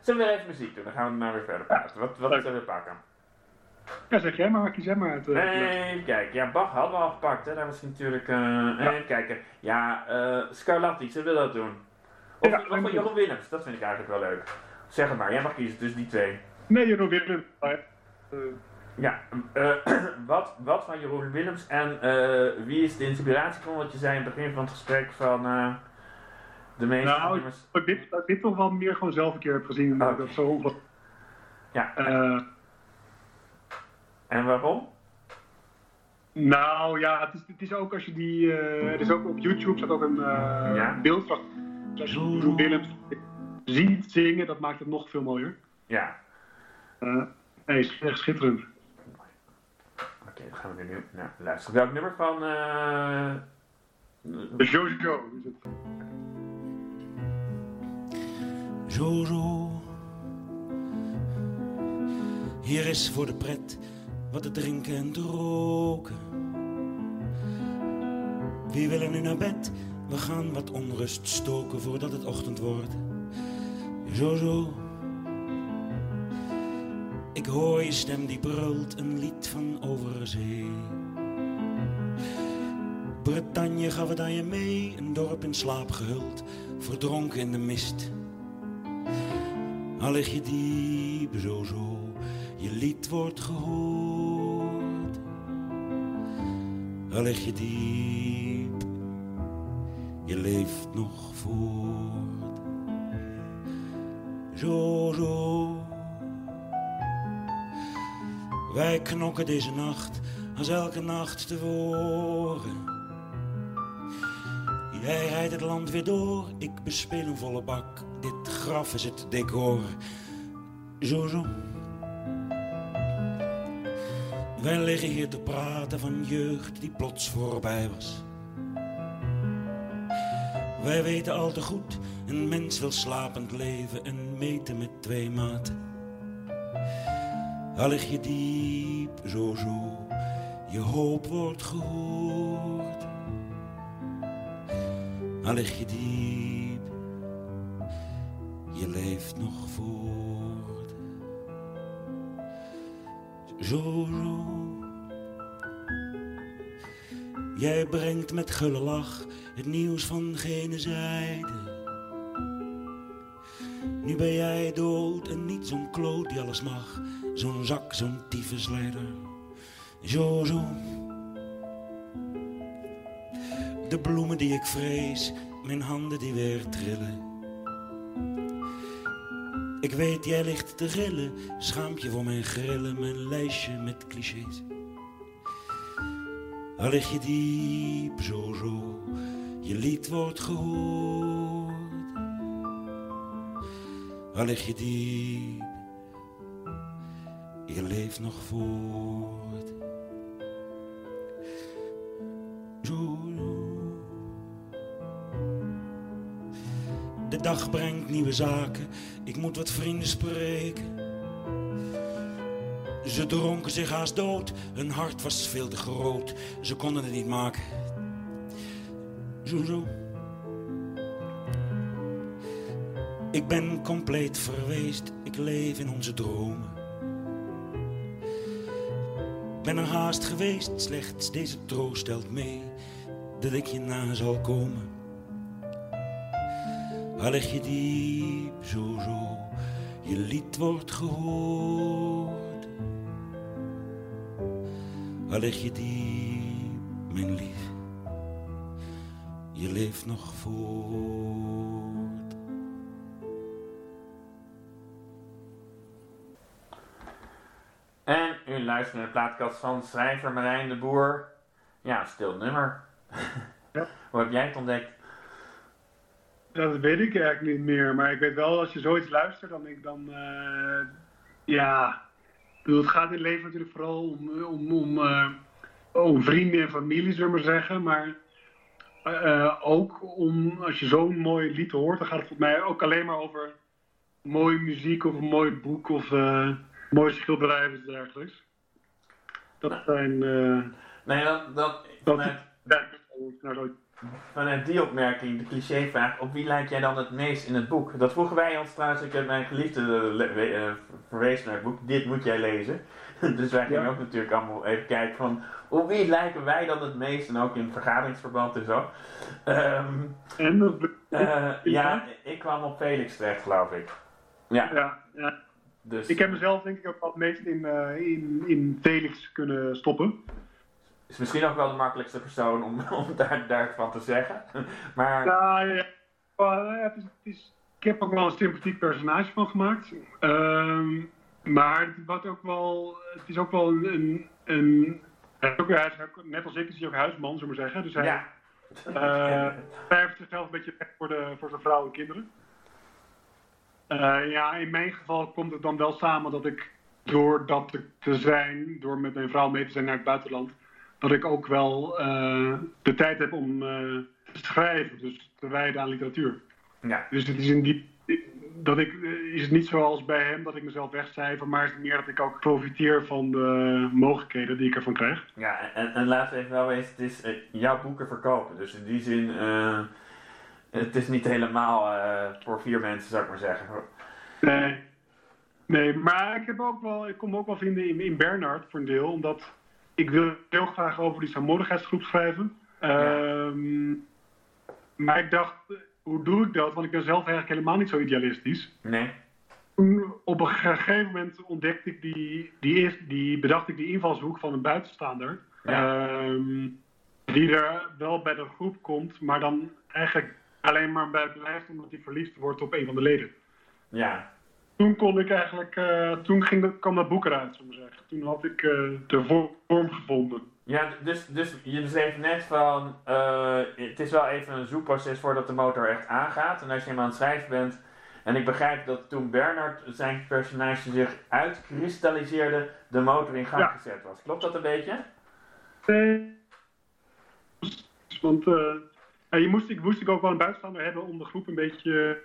zullen we weer even muziek doen? Dan gaan we maar weer verder praten. Wat, wat zullen we pakken? Ja, zeg jij maar, kies jij maar uit. Uh, even kijken, ja, Bach hadden we al gepakt, hè. Daar was natuurlijk, uh, ja. even kijken. Ja, uh, Scarlatti, zullen we dat doen? Of, ja, of van Jeroen Willems, dat vind ik eigenlijk wel leuk. Zeg het maar, jij mag kiezen tussen die twee. Nee, Jeroen Willems. Ja, wat, wat van Jeroen Willems en wie is de inspiratie van wat je zei in het begin van het gesprek van de meeste Nou, ik dit, dit toch wel meer gewoon zelf een keer heb gezien. Oh. Dat zo... Ja. En waarom? Nou ja, het is, het is ook als je die. Uh, er is ook op YouTube staat ook een uh, ja? beeld van. Als je Willems ziet zingen, dat maakt het nog veel mooier. Ja. Uh, nee, is echt schitterend. Oké, okay, dan gaan we nu naar luisteren. Welk nummer van. Uh... Jojo is het. Jojo. Hier is voor de pret wat te drinken en te roken. Wie wil er nu naar bed? We gaan wat onrust stoken voordat het ochtend wordt. Zo, zo. Ik hoor je stem die brult een lied van overzee. Bretagne gaf het aan je mee, een dorp in slaap gehuld, verdronken in de mist. Al lig je diep, zo, zo, je lied wordt gehoord. Al lig je diep, je leeft nog voort. Zo, zo. Wij knokken deze nacht als elke nacht tevoren. Jij rijdt het land weer door, ik bespeel een volle bak. Dit graf is het decor. Zo, zo. Wij liggen hier te praten van jeugd die plots voorbij was. Wij weten al te goed, een mens wil slapend leven en meten met twee maten. Al lig je diep, zo zo, je hoop wordt gehoord. Al lig je diep, je leeft nog voort. Zo. Jij brengt met gulle lach het nieuws van gene zijde. Nu ben jij dood en niet zo'n kloot die alles mag. Zo'n zak, zo'n tyfusleider. Zo. De bloemen die ik vrees, mijn handen die weer trillen. Ik weet, jij ligt te rillen, schaampje voor mijn grillen, mijn lijstje met clichés. Al lig je diep, zo, zo, je lied wordt gehoord. Al lig je diep, je leeft nog voort. Dag brengt nieuwe zaken, ik moet wat vrienden spreken. Ze dronken zich haast dood, hun hart was veel te groot, ze konden het niet maken. Zo, zo. Ik ben compleet verweest, ik leef in onze dromen. Ben er haast geweest, slechts deze troost stelt mee dat ik je na zal komen. Lig je diep, zo zo, je lied wordt gehoord. Lig je diep, mijn lief, je leeft nog voort. En u luistert naar de plaatkast van schrijver Marijn de Boer. Ja, stil nummer. Ja. Hoe heb jij het ontdekt? Dat weet ik eigenlijk niet meer. Maar ik weet wel, als je zoiets luistert, dan denk ik dan... eh, ja... Ik bedoel, het gaat in het leven natuurlijk vooral om, om, om, eh, om vrienden en familie, zullen we maar zeggen. Maar eh, ook om, als je zo'n mooi lied hoort, dan gaat het volgens mij ook alleen maar over mooie muziek of een mooi boek of mooie schilderij of iets dergelijks. Dat zijn... Nee, dat, dat, dat vanuit, ja, nou, zo- vanuit die opmerking, de clichévraag, op wie lijkt jij dan het meest in het boek? Dat vroegen wij ons trouwens, ik heb mijn geliefde eh, eh, verwezen naar het boek, dit moet jij lezen. dus wij gingen Ja. ook natuurlijk allemaal even kijken van, op wie lijken wij dan het meest? En ook in vergaderingsverband en zo. Ehm, En dat eh, ja, ik kwam op Felix terecht, geloof ik. Ja, ja, ja. dus... Ik heb mezelf denk ik ook het meest in, in, in Felix kunnen stoppen. Is misschien ook wel de makkelijkste persoon om, om daar, daarvan te zeggen. maar Ja, ja. Ja, het is, het is, ik heb ook wel een sympathiek personage van gemaakt. Ehm, maar het, wat ook wel, het is ook wel een... een, hij is ook, hij is ook- net als ik is hij ook huisman, zullen we zeggen. Dus hij ja. eh, verft zichzelf een beetje weg voor, de, voor zijn vrouw en kinderen. Eh, ja, in mijn geval komt het dan wel samen dat ik door dat te zijn, door met mijn vrouw mee te zijn naar het buitenland, dat ik ook wel eh, de tijd heb om eh, te schrijven, dus te wijden aan literatuur. ja. Dus het is in die dat ik eh, is het niet zoals bij hem dat ik mezelf wegcijfer, maar is het meer dat ik ook profiteer van de mogelijkheden die ik ervan krijg. Ja, en, en laten we even wel wezen, het is jouw boeken verkopen. Dus in die zin, het is niet helemaal voor vier mensen, zou ik maar zeggen. Nee. Nee, maar ik, heb ook wel, ik kom ook wel vinden in, in Bernard voor een deel, omdat ik wil heel graag over die saamhorigheidsgroep schrijven. Ehm, Maar ik dacht, hoe doe ik dat? Want ik ben zelf eigenlijk helemaal niet zo idealistisch. Nee? Op een gegeven moment ontdekte ik die, die, die bedacht ik die invalshoek van een buitenstaander. Ja. Ehm, die er wel bij de groep komt, maar dan eigenlijk alleen maar bij blijft omdat hij verliefd wordt op een van de leden. Ja. Toen kon ik eigenlijk, uh, toen ging dat, kwam dat boek eruit, zo maar zeggen. Toen had ik uh, de vorm gevonden. Ja, dus, dus je schreef net van, uh, het is wel even een zoekproces voordat de motor echt aangaat. En als je hem aan het schrijven bent, en ik begrijp dat toen Bernard zijn personage zich uitkristalliseerde, de motor in gang gezet was. Klopt dat een beetje? Nee. Want je moest, ik moest ik ook wel een buitenstaander hebben om de groep een beetje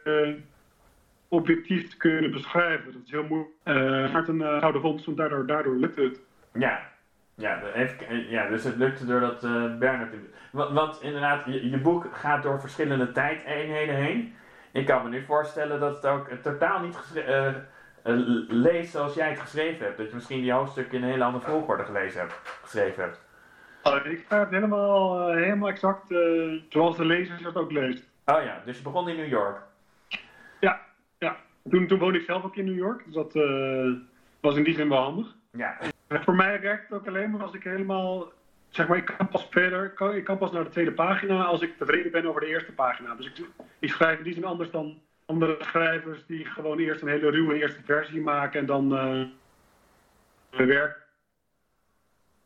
objectief te kunnen beschrijven. Dat is heel moeilijk. Uh, Maarten uh, Gouden Vondst, want daardoor, daardoor lukt het. Ja. Ja, even, ja, dus het lukte doordat uh, Bernard... Want, want inderdaad, je, je, boek gaat door verschillende tijdeenheden heen. Ik kan me nu voorstellen dat het ook totaal niet uh, leest zoals jij het geschreven hebt. Dat je misschien die hoofdstukken in een hele andere volgorde gelezen hebt, geschreven hebt. Oh, ik ga het helemaal, helemaal exact zoals de lezer het ook leest. Oh ja, dus je begon in New York. Ja, ja. Toen, toen woonde ik zelf ook in New York, dus dat was in die zin wel handig. Ja. Voor mij werkt het ook alleen maar als ik helemaal, zeg maar, ik kan pas verder, ik kan pas naar de tweede pagina als ik tevreden ben over de eerste pagina. Dus ik, ik schrijf in die zin anders dan andere schrijvers die gewoon eerst een hele ruwe eerste versie maken en dan uh, werk.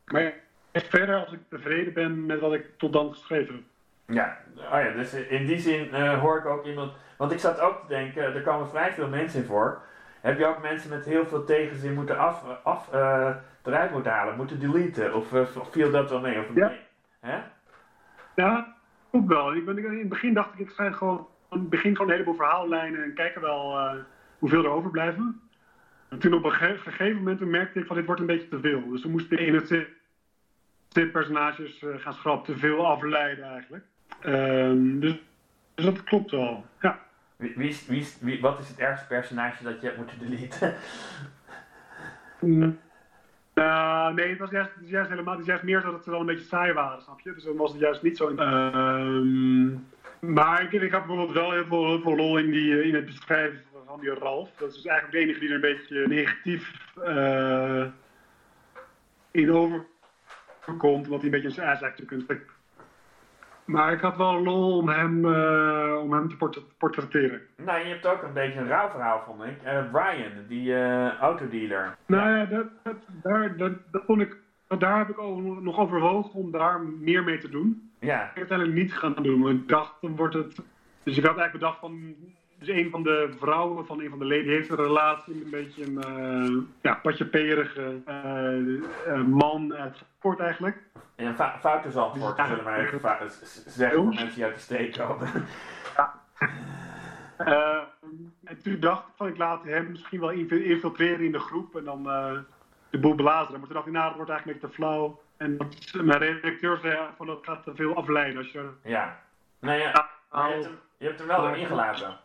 Maar verder als ik tevreden ben met wat ik tot dan geschreven heb. Ja, oh ja dus in die zin uh, hoor ik ook iemand, want ik zat ook te denken, er komen vrij veel mensen in voor. Heb je ook mensen met heel veel tegenzin moeten af, af uh, eruit moeten halen, moeten deleten? Of, uh, viel dat wel mee? Of ja. Nee? Hè? Ja, ook wel. Ik ben, in het begin dacht ik, ik schrijf gewoon, begin gewoon een heleboel verhaallijnen en kijken wel uh, hoeveel er overblijven. En toen op een gegeven moment merkte ik van dit wordt een beetje te veel. Dus toen moest ik in het personages gaan schrappen, te veel afleiden eigenlijk. Um, dus, dus dat klopt wel, ja. Wie, wie, wie, wie, wat is het ergste personage dat je hebt moeten deleten? Mm. Uh, nee, het was juist, het juist helemaal het is juist meer dat het wel een beetje saai waren, snap je? Dus dan was het juist niet zo. Uh, maar ik, ik had bijvoorbeeld wel heel veel, heel veel lol in, die, in het beschrijven van die Ralf. Dat is dus eigenlijk de enige die er een beetje negatief uh, in overkomt, wat hij een beetje een ass kunt maar ik had wel lol om hem, uh, om hem te port portretteren. Nou, je hebt ook een beetje een rauw verhaal, vond ik. Uh, Brian, die uh, autodealer. Nou ja, dat, dat, daar, dat, dat vond ik, daar heb ik ook nog overwogen om daar meer mee te doen. Ja. Ik heb uiteindelijk niet gaan doen. Ik dacht, dan wordt het... Dus ik had eigenlijk bedacht van... Dus een van de vrouwen van een van de leden heeft een relatie met een beetje een uh, ja, patjeperige uh, man uit sport eigenlijk. Ja, een foute zandvoort, dus, zullen even zeggen voor mensen die uit de steek komen. Ja. En toen dacht ik van ik laat hem misschien wel infiltreren in de groep en dan de boel belazeren. Maar toen dacht ik, nou dat wordt eigenlijk een beetje te flauw. En mijn redacteur zei van dat gaat te veel afleiden. Als je... Ja, nou ja, je, hebt hem, je hebt hem wel erin gelaten.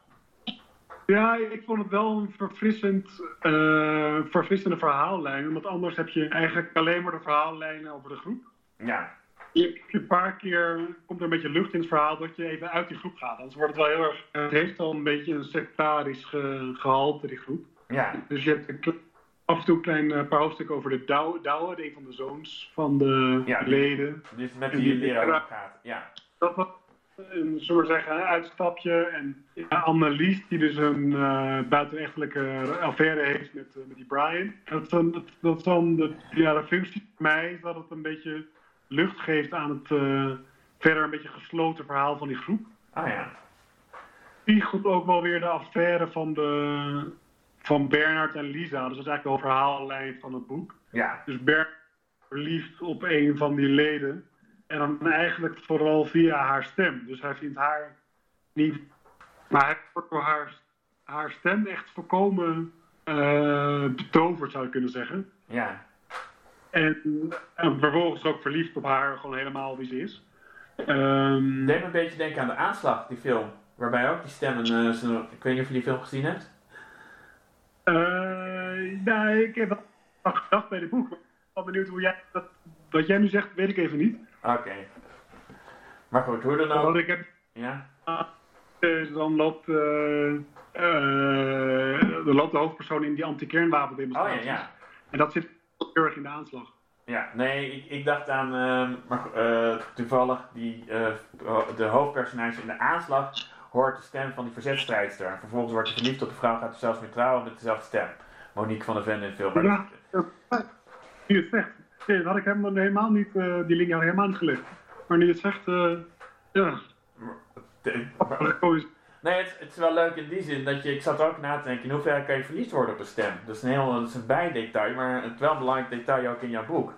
Ja, ik vond het wel een verfrissend, uh, verfrissende verhaallijn. Want anders heb je eigenlijk alleen maar de verhaallijnen over de groep. Ja. Je, een paar keer komt er een beetje lucht in het verhaal dat je even uit die groep gaat. Anders wordt het wel heel erg. Het heeft al een beetje een sectarisch ge, gehalte, die groep. Ja. Dus je hebt af en toe een klein uh, paar hoofdstukken over de Douwe, een van de zoons van de ja, leden. Dus met wie je leraar gaat. Ja. Dat was een, zullen zeggen, uitstapje. En ja, Annelies, die dus een uh, buitenechtelijke affaire heeft met, uh, met die Brian. Dat, dat, dat dan de, ja, de functie voor mij is dat het een beetje lucht geeft aan het uh, verder een beetje gesloten verhaal van die groep. Ah ja. Die goed ook wel weer de affaire van, de, van Bernard en Lisa. Dus dat is eigenlijk wel verhaallijn van het boek. Ja. Dus Bernard verliefd op een van die leden. En dan eigenlijk vooral via haar stem. Dus hij vindt haar niet. Maar hij wordt door haar, haar stem echt volkomen uh, betoverd, zou je kunnen zeggen. Ja. En, en, vervolgens ook verliefd op haar, gewoon helemaal wie ze is. Um, Deed me een beetje denken aan de aanslag, die film. Waarbij ook die stemmen. Uh, zo, ik weet niet of je die film gezien hebt. Uh, nou, ik heb wel gedacht bij het boek. Ik ben benieuwd hoe jij dat. Wat jij nu zegt, weet ik even niet. Oké. Okay. Maar goed, hoe dan ook. Wat ik heb... Ja? Dus dan loopt, uh, loopt de hoofdpersoon in die anti-kernwapendemonstratie. Oh ja, ja. En dat zit heel erg in de aanslag. Ja, nee, ik, ik dacht aan ehm, maar, uh, toevallig die, de hoofdpersonage in de aanslag hoort de stem van die verzetstrijdster. En vervolgens wordt hij verliefd op de vrouw, gaat er zelfs mee trouwen met dezelfde stem. Monique van der Ven in veel. Ja, het zegt. Nee, dat had ik helemaal niet, uh, die link had ik helemaal niet gelegd. Maar nu het zegt, ja. Nee, het, het, is wel leuk in die zin dat je, ik zat ook na te denken, in hoeverre kan je verliefd worden op een stem? Dat is een heel, dat is een bijdetail, maar het is wel een belangrijk detail ook in jouw boek.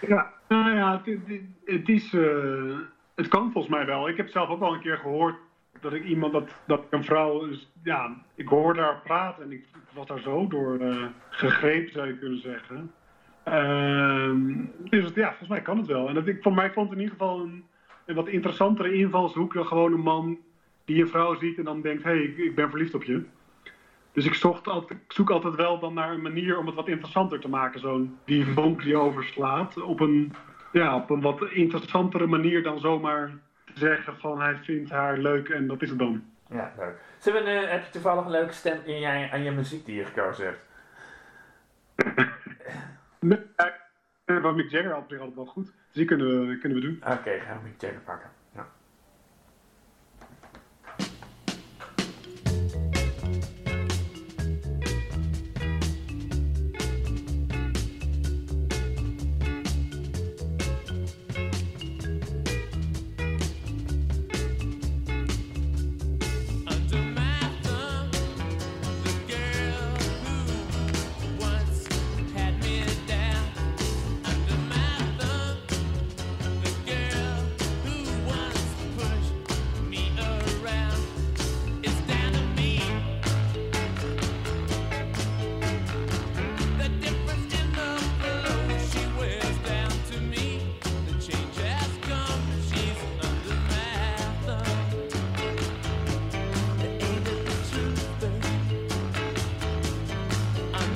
Ja, nou ja, het, het is, uh, het kan volgens mij wel. Ik heb zelf ook al een keer gehoord dat ik iemand, dat, dat een vrouw, ja, ik hoorde haar praten en ik, was daar zo door uh, gegrepen, zou je kunnen zeggen. Uh, dus ja, volgens mij kan het wel. En dat, ik, voor mij vond het in ieder geval een, een wat interessantere invalshoek dan gewoon een man die een vrouw ziet en dan denkt, hé, hey, ik, ik, ben verliefd op je. Dus ik, zocht altijd, ik zoek altijd wel dan naar een manier om het wat interessanter te maken. Zo'n die vonk die overslaat op een, ja, op een wat interessantere manier dan zomaar zeggen van hij vindt haar leuk en dat is het dan. Ja, leuk. Zullen we, uh, heb je toevallig een leuke stem in jij, aan je muziek die je gekozen hebt? nee, van Mick Jagger altijd wel goed. Dus die kunnen we, kunnen we doen. Oké, gaan we Mick Jagger pakken.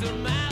En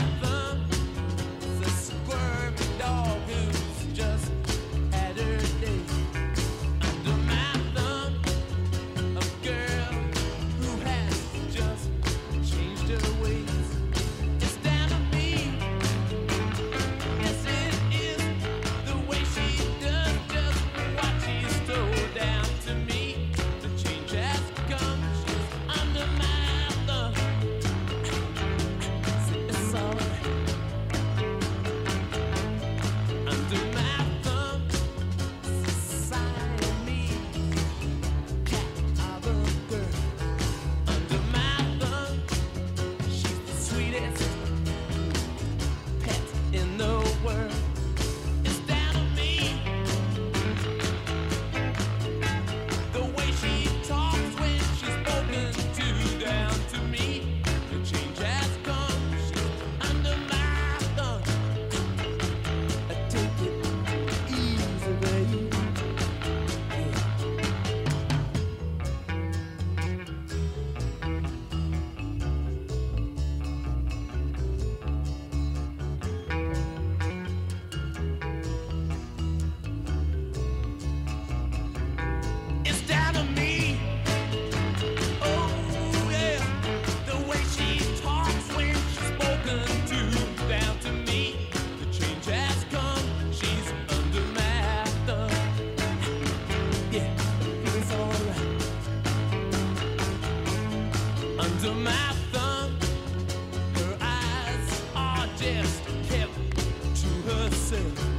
u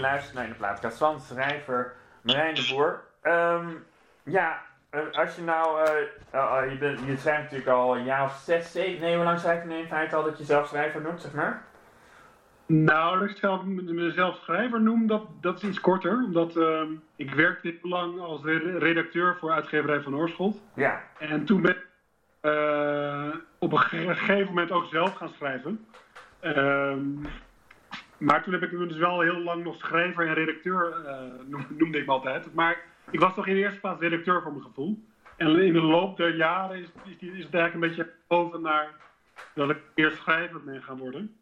luistert naar de plaatkast van schrijver Marijn de Boer. Um, ja, eh, als je nou, uh, je, bent, je schrijft natuurlijk al een jaar of zes, zeven, nee, hoe lang schrijf je nu in feite al dat je zelf schrijver noemt, zeg maar? Nou, dat ik zelf, mezelf schrijver noem, dat, dat is iets korter. Omdat uh, ik werkte lang als redacteur voor uitgeverij van Oorschot. Ja. En toen ben ik uh, op een gegeven moment ook zelf gaan schrijven. Ehm, maar toen heb ik dus wel heel lang nog schrijver en redacteur, uh, noemde ik me altijd. Maar ik was toch in de eerste plaats redacteur voor mijn gevoel. En in de loop der jaren is, is, is het eigenlijk een beetje boven naar dat ik eerst schrijver ben gaan worden.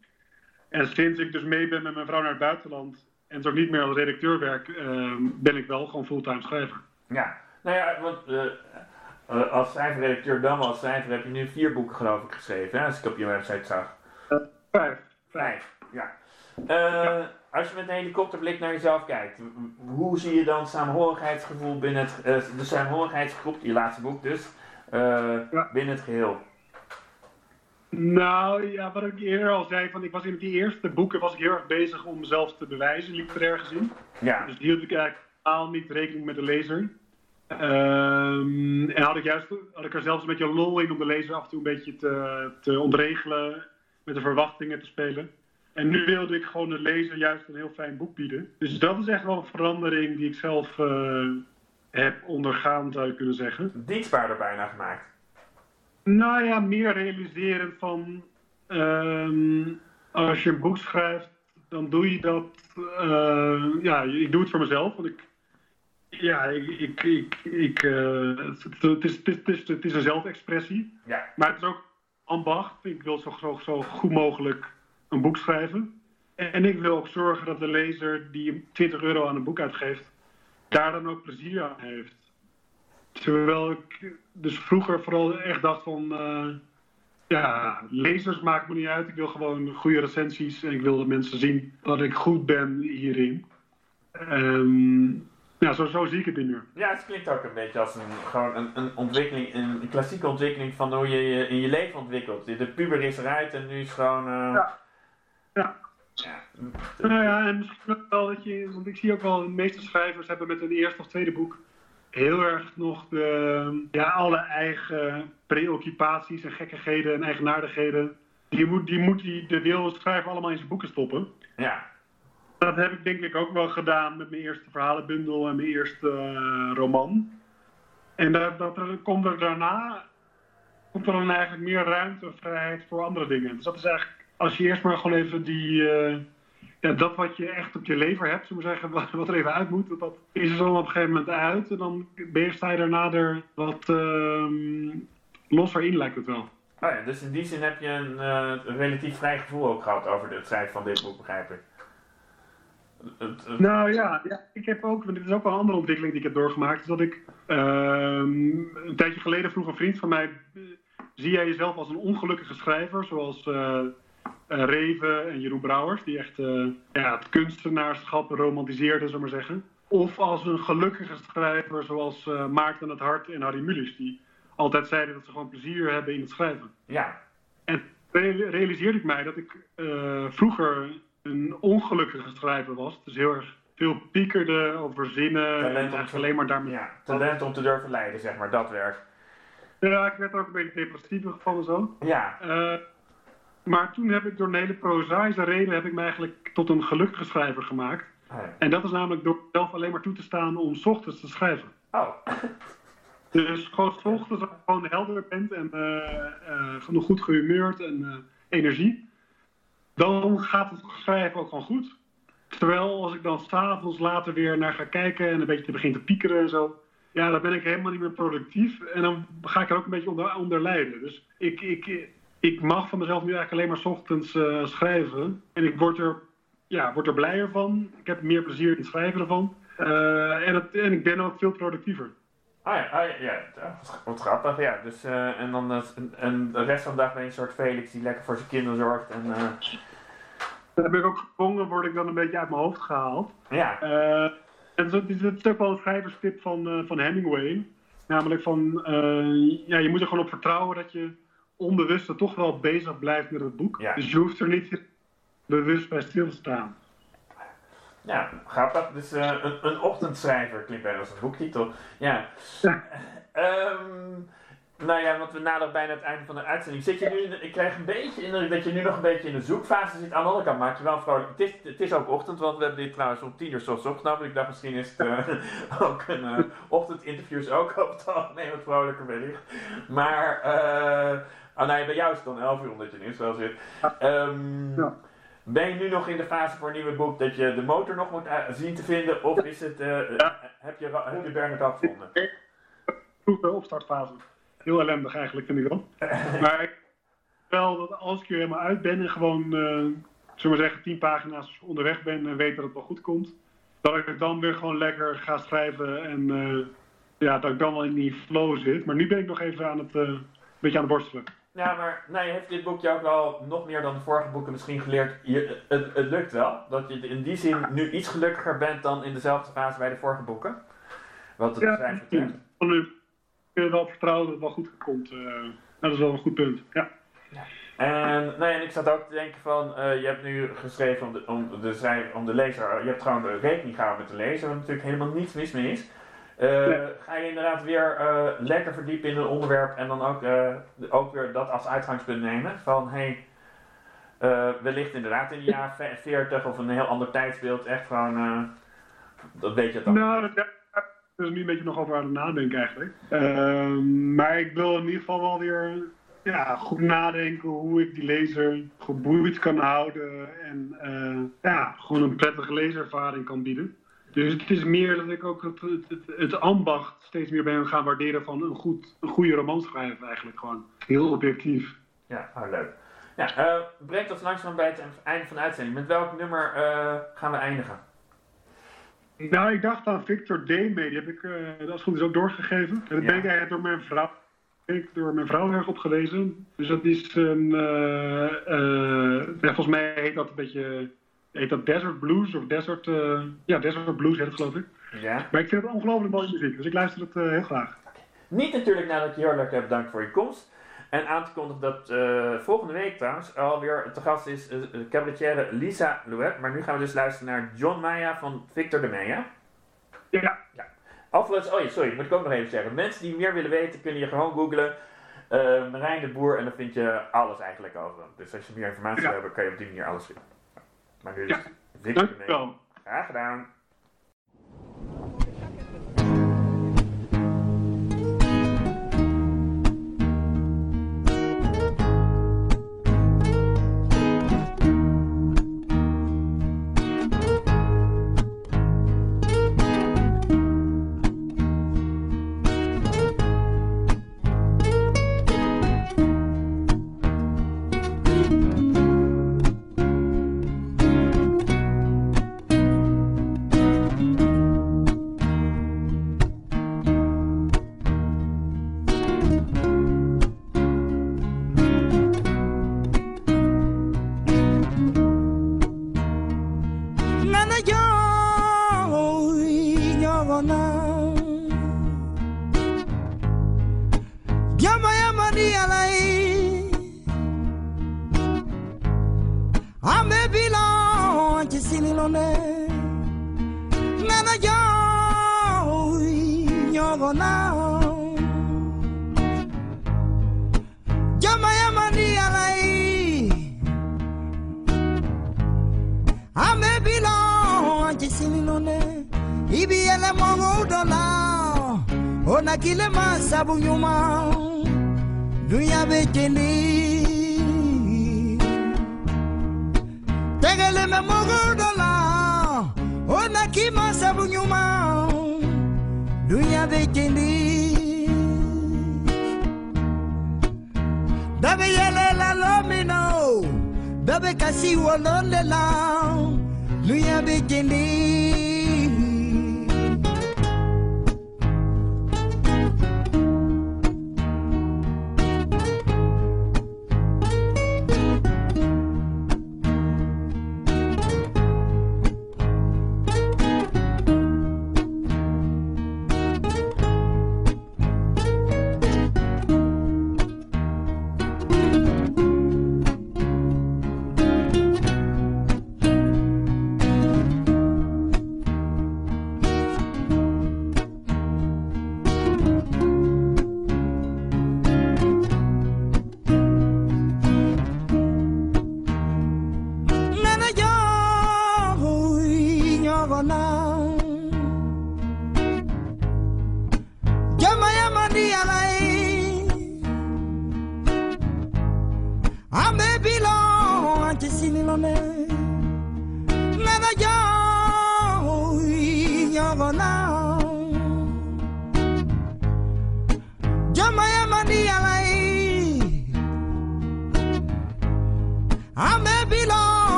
En sinds ik dus mee ben met mijn vrouw naar het buitenland en zo niet meer als redacteur werk, uh, ben ik wel gewoon fulltime schrijver. Ja, nou ja, want uh, als schrijver-redacteur dan als schrijver heb je nu vier boeken geloof ik geschreven, hè, als ik op je website zag. vijf. Vijf, ja. Ja. Als je met een helikopterblik naar jezelf kijkt, hoe zie je dan samenhorigheidsgevoel binnen het, de samenhorigheidsgroep, je laatste boek dus, binnen het geheel? Nou ja, wat ik eerder al zei, van ik was in die eerste boeken was ik heel erg bezig om mezelf te bewijzen, literair gezien. Ja. Dus hield ik eigenlijk totaal niet rekening met de lezer. Um, en had ik, juist, had ik er zelfs een beetje lol in om de lezer af en toe een beetje te, te ontregelen, met de verwachtingen te spelen. En nu wilde ik gewoon de lezer juist een heel fijn boek bieden. Dus dat is echt wel een verandering die ik zelf uh, heb ondergaan, zou je kunnen zeggen. Dienstbaarder bijna gemaakt. Nou ja, meer realiseren van um, als je een boek schrijft, dan doe je dat. Uh, ja, ik doe het voor mezelf, want ik. Ja, ik. ik, ik, ik uh, het, het, is, het, is, het is een zelfexpressie. Ja. Maar het is ook ambacht. Ik wil zo, zo, zo goed mogelijk een boek schrijven. En ik wil ook zorgen dat de lezer die 20 euro aan een boek uitgeeft, daar dan ook plezier aan heeft. Terwijl ik dus vroeger vooral echt dacht van, uh, ja, lezers maakt me niet uit. Ik wil gewoon goede recensies en ik wil dat mensen zien dat ik goed ben hierin. Um, ja, zo, zo zie ik het in nu. Ja, het klinkt ook een beetje als een, gewoon een, een ontwikkeling, een, een klassieke ontwikkeling van hoe je je in je leven ontwikkelt. De puber is eruit en nu is gewoon... Uh... Ja. Ja. Ja. Nou ja, en misschien ook wel dat je, want ik zie ook wel, de meeste schrijvers hebben met hun eerste of tweede boek heel erg nog de, ja, alle eigen preoccupaties en gekkigheden en eigenaardigheden. Die moet, die moet die, de wil schrijver allemaal in zijn boeken stoppen. Ja. Dat heb ik denk ik ook wel gedaan met mijn eerste verhalenbundel en mijn eerste uh, roman. En dat, dat er, komt er daarna komt er dan eigenlijk meer ruimte en vrijheid voor andere dingen. Dus dat is eigenlijk, als je eerst maar gewoon even die, uh, ja, dat wat je echt op je lever hebt, zullen we zeggen, wat, wat er even uit moet, dat is er dan op een gegeven moment uit. En dan sta je daarna er wat uh, losser in, lijkt het wel. Oh ja, dus in die zin heb je een, uh, een relatief vrij gevoel ook gehad over het schrijven van dit boek, begrijp ik. Nou ja, ja, ik heb ook, dit is ook wel een andere ontwikkeling die ik heb doorgemaakt. Is dat ik uh, een tijdje geleden vroeg een vriend van mij: zie jij jezelf als een ongelukkige schrijver, zoals Reven en Jeroen Brouwers, die echt ja, het kunstenaarschap romantiseerden, zullen we maar zeggen? Of als een gelukkige schrijver, zoals Maarten het Hart en Harry Mulisch, die altijd zeiden dat ze gewoon plezier hebben in het schrijven. Ja. En realiseerde ik mij dat ik vroeger een ongelukkige schrijver was. Dus heel erg veel piekerde over zinnen. Talent en alleen maar daarmee. Ja, talent om te durven leiden, zeg maar, dat werk. Ja, ik werd ook een beetje depressief van en zo. Ja. Uh, maar toen heb ik door een hele prozaïsche reden heb ik me eigenlijk tot een gelukkige schrijver gemaakt. Oh ja. En dat is namelijk door zelf alleen maar toe te staan om 's ochtends te schrijven. Oh. Dus gewoon 's ochtends als je gewoon helder bent en uh, uh, goed gehumeurd en energie dan gaat het schrijven ook gewoon goed. Terwijl als ik dan s'avonds later weer naar ga kijken en een beetje begin te piekeren en zo, ja, dan ben ik helemaal niet meer productief en dan ga ik er ook een beetje onder, onder lijden. Dus ik, ik, ik mag van mezelf nu eigenlijk alleen maar 's ochtends uh, schrijven en ik word er, ja, word er blijer van. Ik heb meer plezier in het schrijven ervan uh, en, het, en ik ben ook veel productiever. Ah ja, ah, ja, ja, wat grappig, ja. Dus, uh, en dan uh, en de rest van de dag ben je een soort Felix die lekker voor zijn kinderen zorgt. En. Dan heb ik ook gedwongen, word ik dan een beetje uit mijn hoofd gehaald. Ja. en zo, dit is ook wel een schrijverstip van, van Hemingway. Namelijk van, ja, je moet er gewoon op vertrouwen dat je onbewust toch wel bezig blijft met het boek. Ja. Dus je hoeft er niet bewust bij stil te staan. Ja, grappig. Dus uh, een, een ochtendschrijver klinkt bijna als een boektitel. Ja. ja. um, Nou ja, want we naderen bijna het einde van de uitzending. Zit je nu, ik krijg een beetje indruk dat je nu nog een beetje in de zoekfase zit. Aan de andere kant maak je wel vrolijk. Het is, het is ook ochtend, want we hebben dit trouwens om tien uur zoals opgenomen. Ik dacht misschien is het uh, ook een uh, ochtendinterviews ook op het algemeen wat vrolijker wellicht. Maar, uh, oh nee, bij jou is het dan 11 uur omdat je nu wel zit. Um, ja. Ben je nu nog in de fase voor een nieuwe boek dat je de motor nog moet zien te vinden? Of is het, ja. heb, je, heb je Bernard al gevonden? Vroege opstartfase heel ellendig eigenlijk, vind ik wel. maar ik wel dat als ik er helemaal uit ben en gewoon, uh, zullen we maar zeggen, tien pagina's onderweg ben en weet dat het wel goed komt, dat ik het dan weer gewoon lekker ga schrijven en uh, ja, dat ik dan wel in die flow zit. Maar nu ben ik nog even aan het, een beetje aan het borstelen. Ja, maar nee, heeft dit boekje ook wel nog meer dan de vorige boeken misschien geleerd? Je, het, het lukt wel. Dat je in die zin nu iets gelukkiger bent dan in dezelfde fase bij de vorige boeken. Wat het ja, schrijven betreft kun wel vertrouwen dat het wel goed komt. Uh, dat is wel een goed punt, ja. En, nee, en ik zat ook te denken van, uh, je hebt nu geschreven om de, om, de, om de lezer, je hebt gewoon de rekening gehouden met de lezer, waar natuurlijk helemaal niets mis mee is. Uh, Ga je inderdaad weer lekker verdiepen in een onderwerp en dan ook, ook weer dat als uitgangspunt nemen van, hey, wellicht inderdaad in de jaren 40 of een heel ander tijdsbeeld, echt gewoon, dat weet je dan. Nou, dus nu een beetje nog over aan het nadenken eigenlijk. Ehm, maar ik wil in ieder geval wel weer ja, goed nadenken hoe ik die lezer geboeid kan houden. En uh, ja, gewoon een prettige leeservaring kan bieden. Dus het is meer dat ik ook het, het, het, ambacht steeds meer ben gaan waarderen van een, goed, een goede roman schrijven eigenlijk gewoon. Heel objectief. Ja, oh, leuk. Ja, uh, brengt ons langzaam bij het einde van de uitzending. Met welk nummer uh, gaan we eindigen? Nou, ik dacht aan Victor D. mee. Die heb ik, uh, als goed is, ook doorgegeven. En dat ben ik eigenlijk door mijn vrouw, ik door mijn vrouw erg opgelezen. Dus dat is een, volgens mij heet dat een beetje, heet dat Desert Blues of Desert, ja, Desert Blues heet het geloof ik. Ja. Maar ik vind het ongelooflijk mooie muziek, dus ik luister het heel graag. Niet natuurlijk nadat je heel erg hebt bedankt voor je komst. En aan te kondigen dat uh, volgende week trouwens alweer te gast is cabaretière Lisa Louet. Maar nu gaan we dus luisteren naar John Maya van Victor de Meijer. Ja. ja. Oh ja, sorry, moet ik ook nog even zeggen. Mensen die meer willen weten, kunnen je gewoon googlen. Marijn de Boer en dan vind je alles eigenlijk over hem. Dus als je meer informatie wil hebben, kan je op die manier alles vinden. Maar nu is ja. De Meijer. Graag gedaan.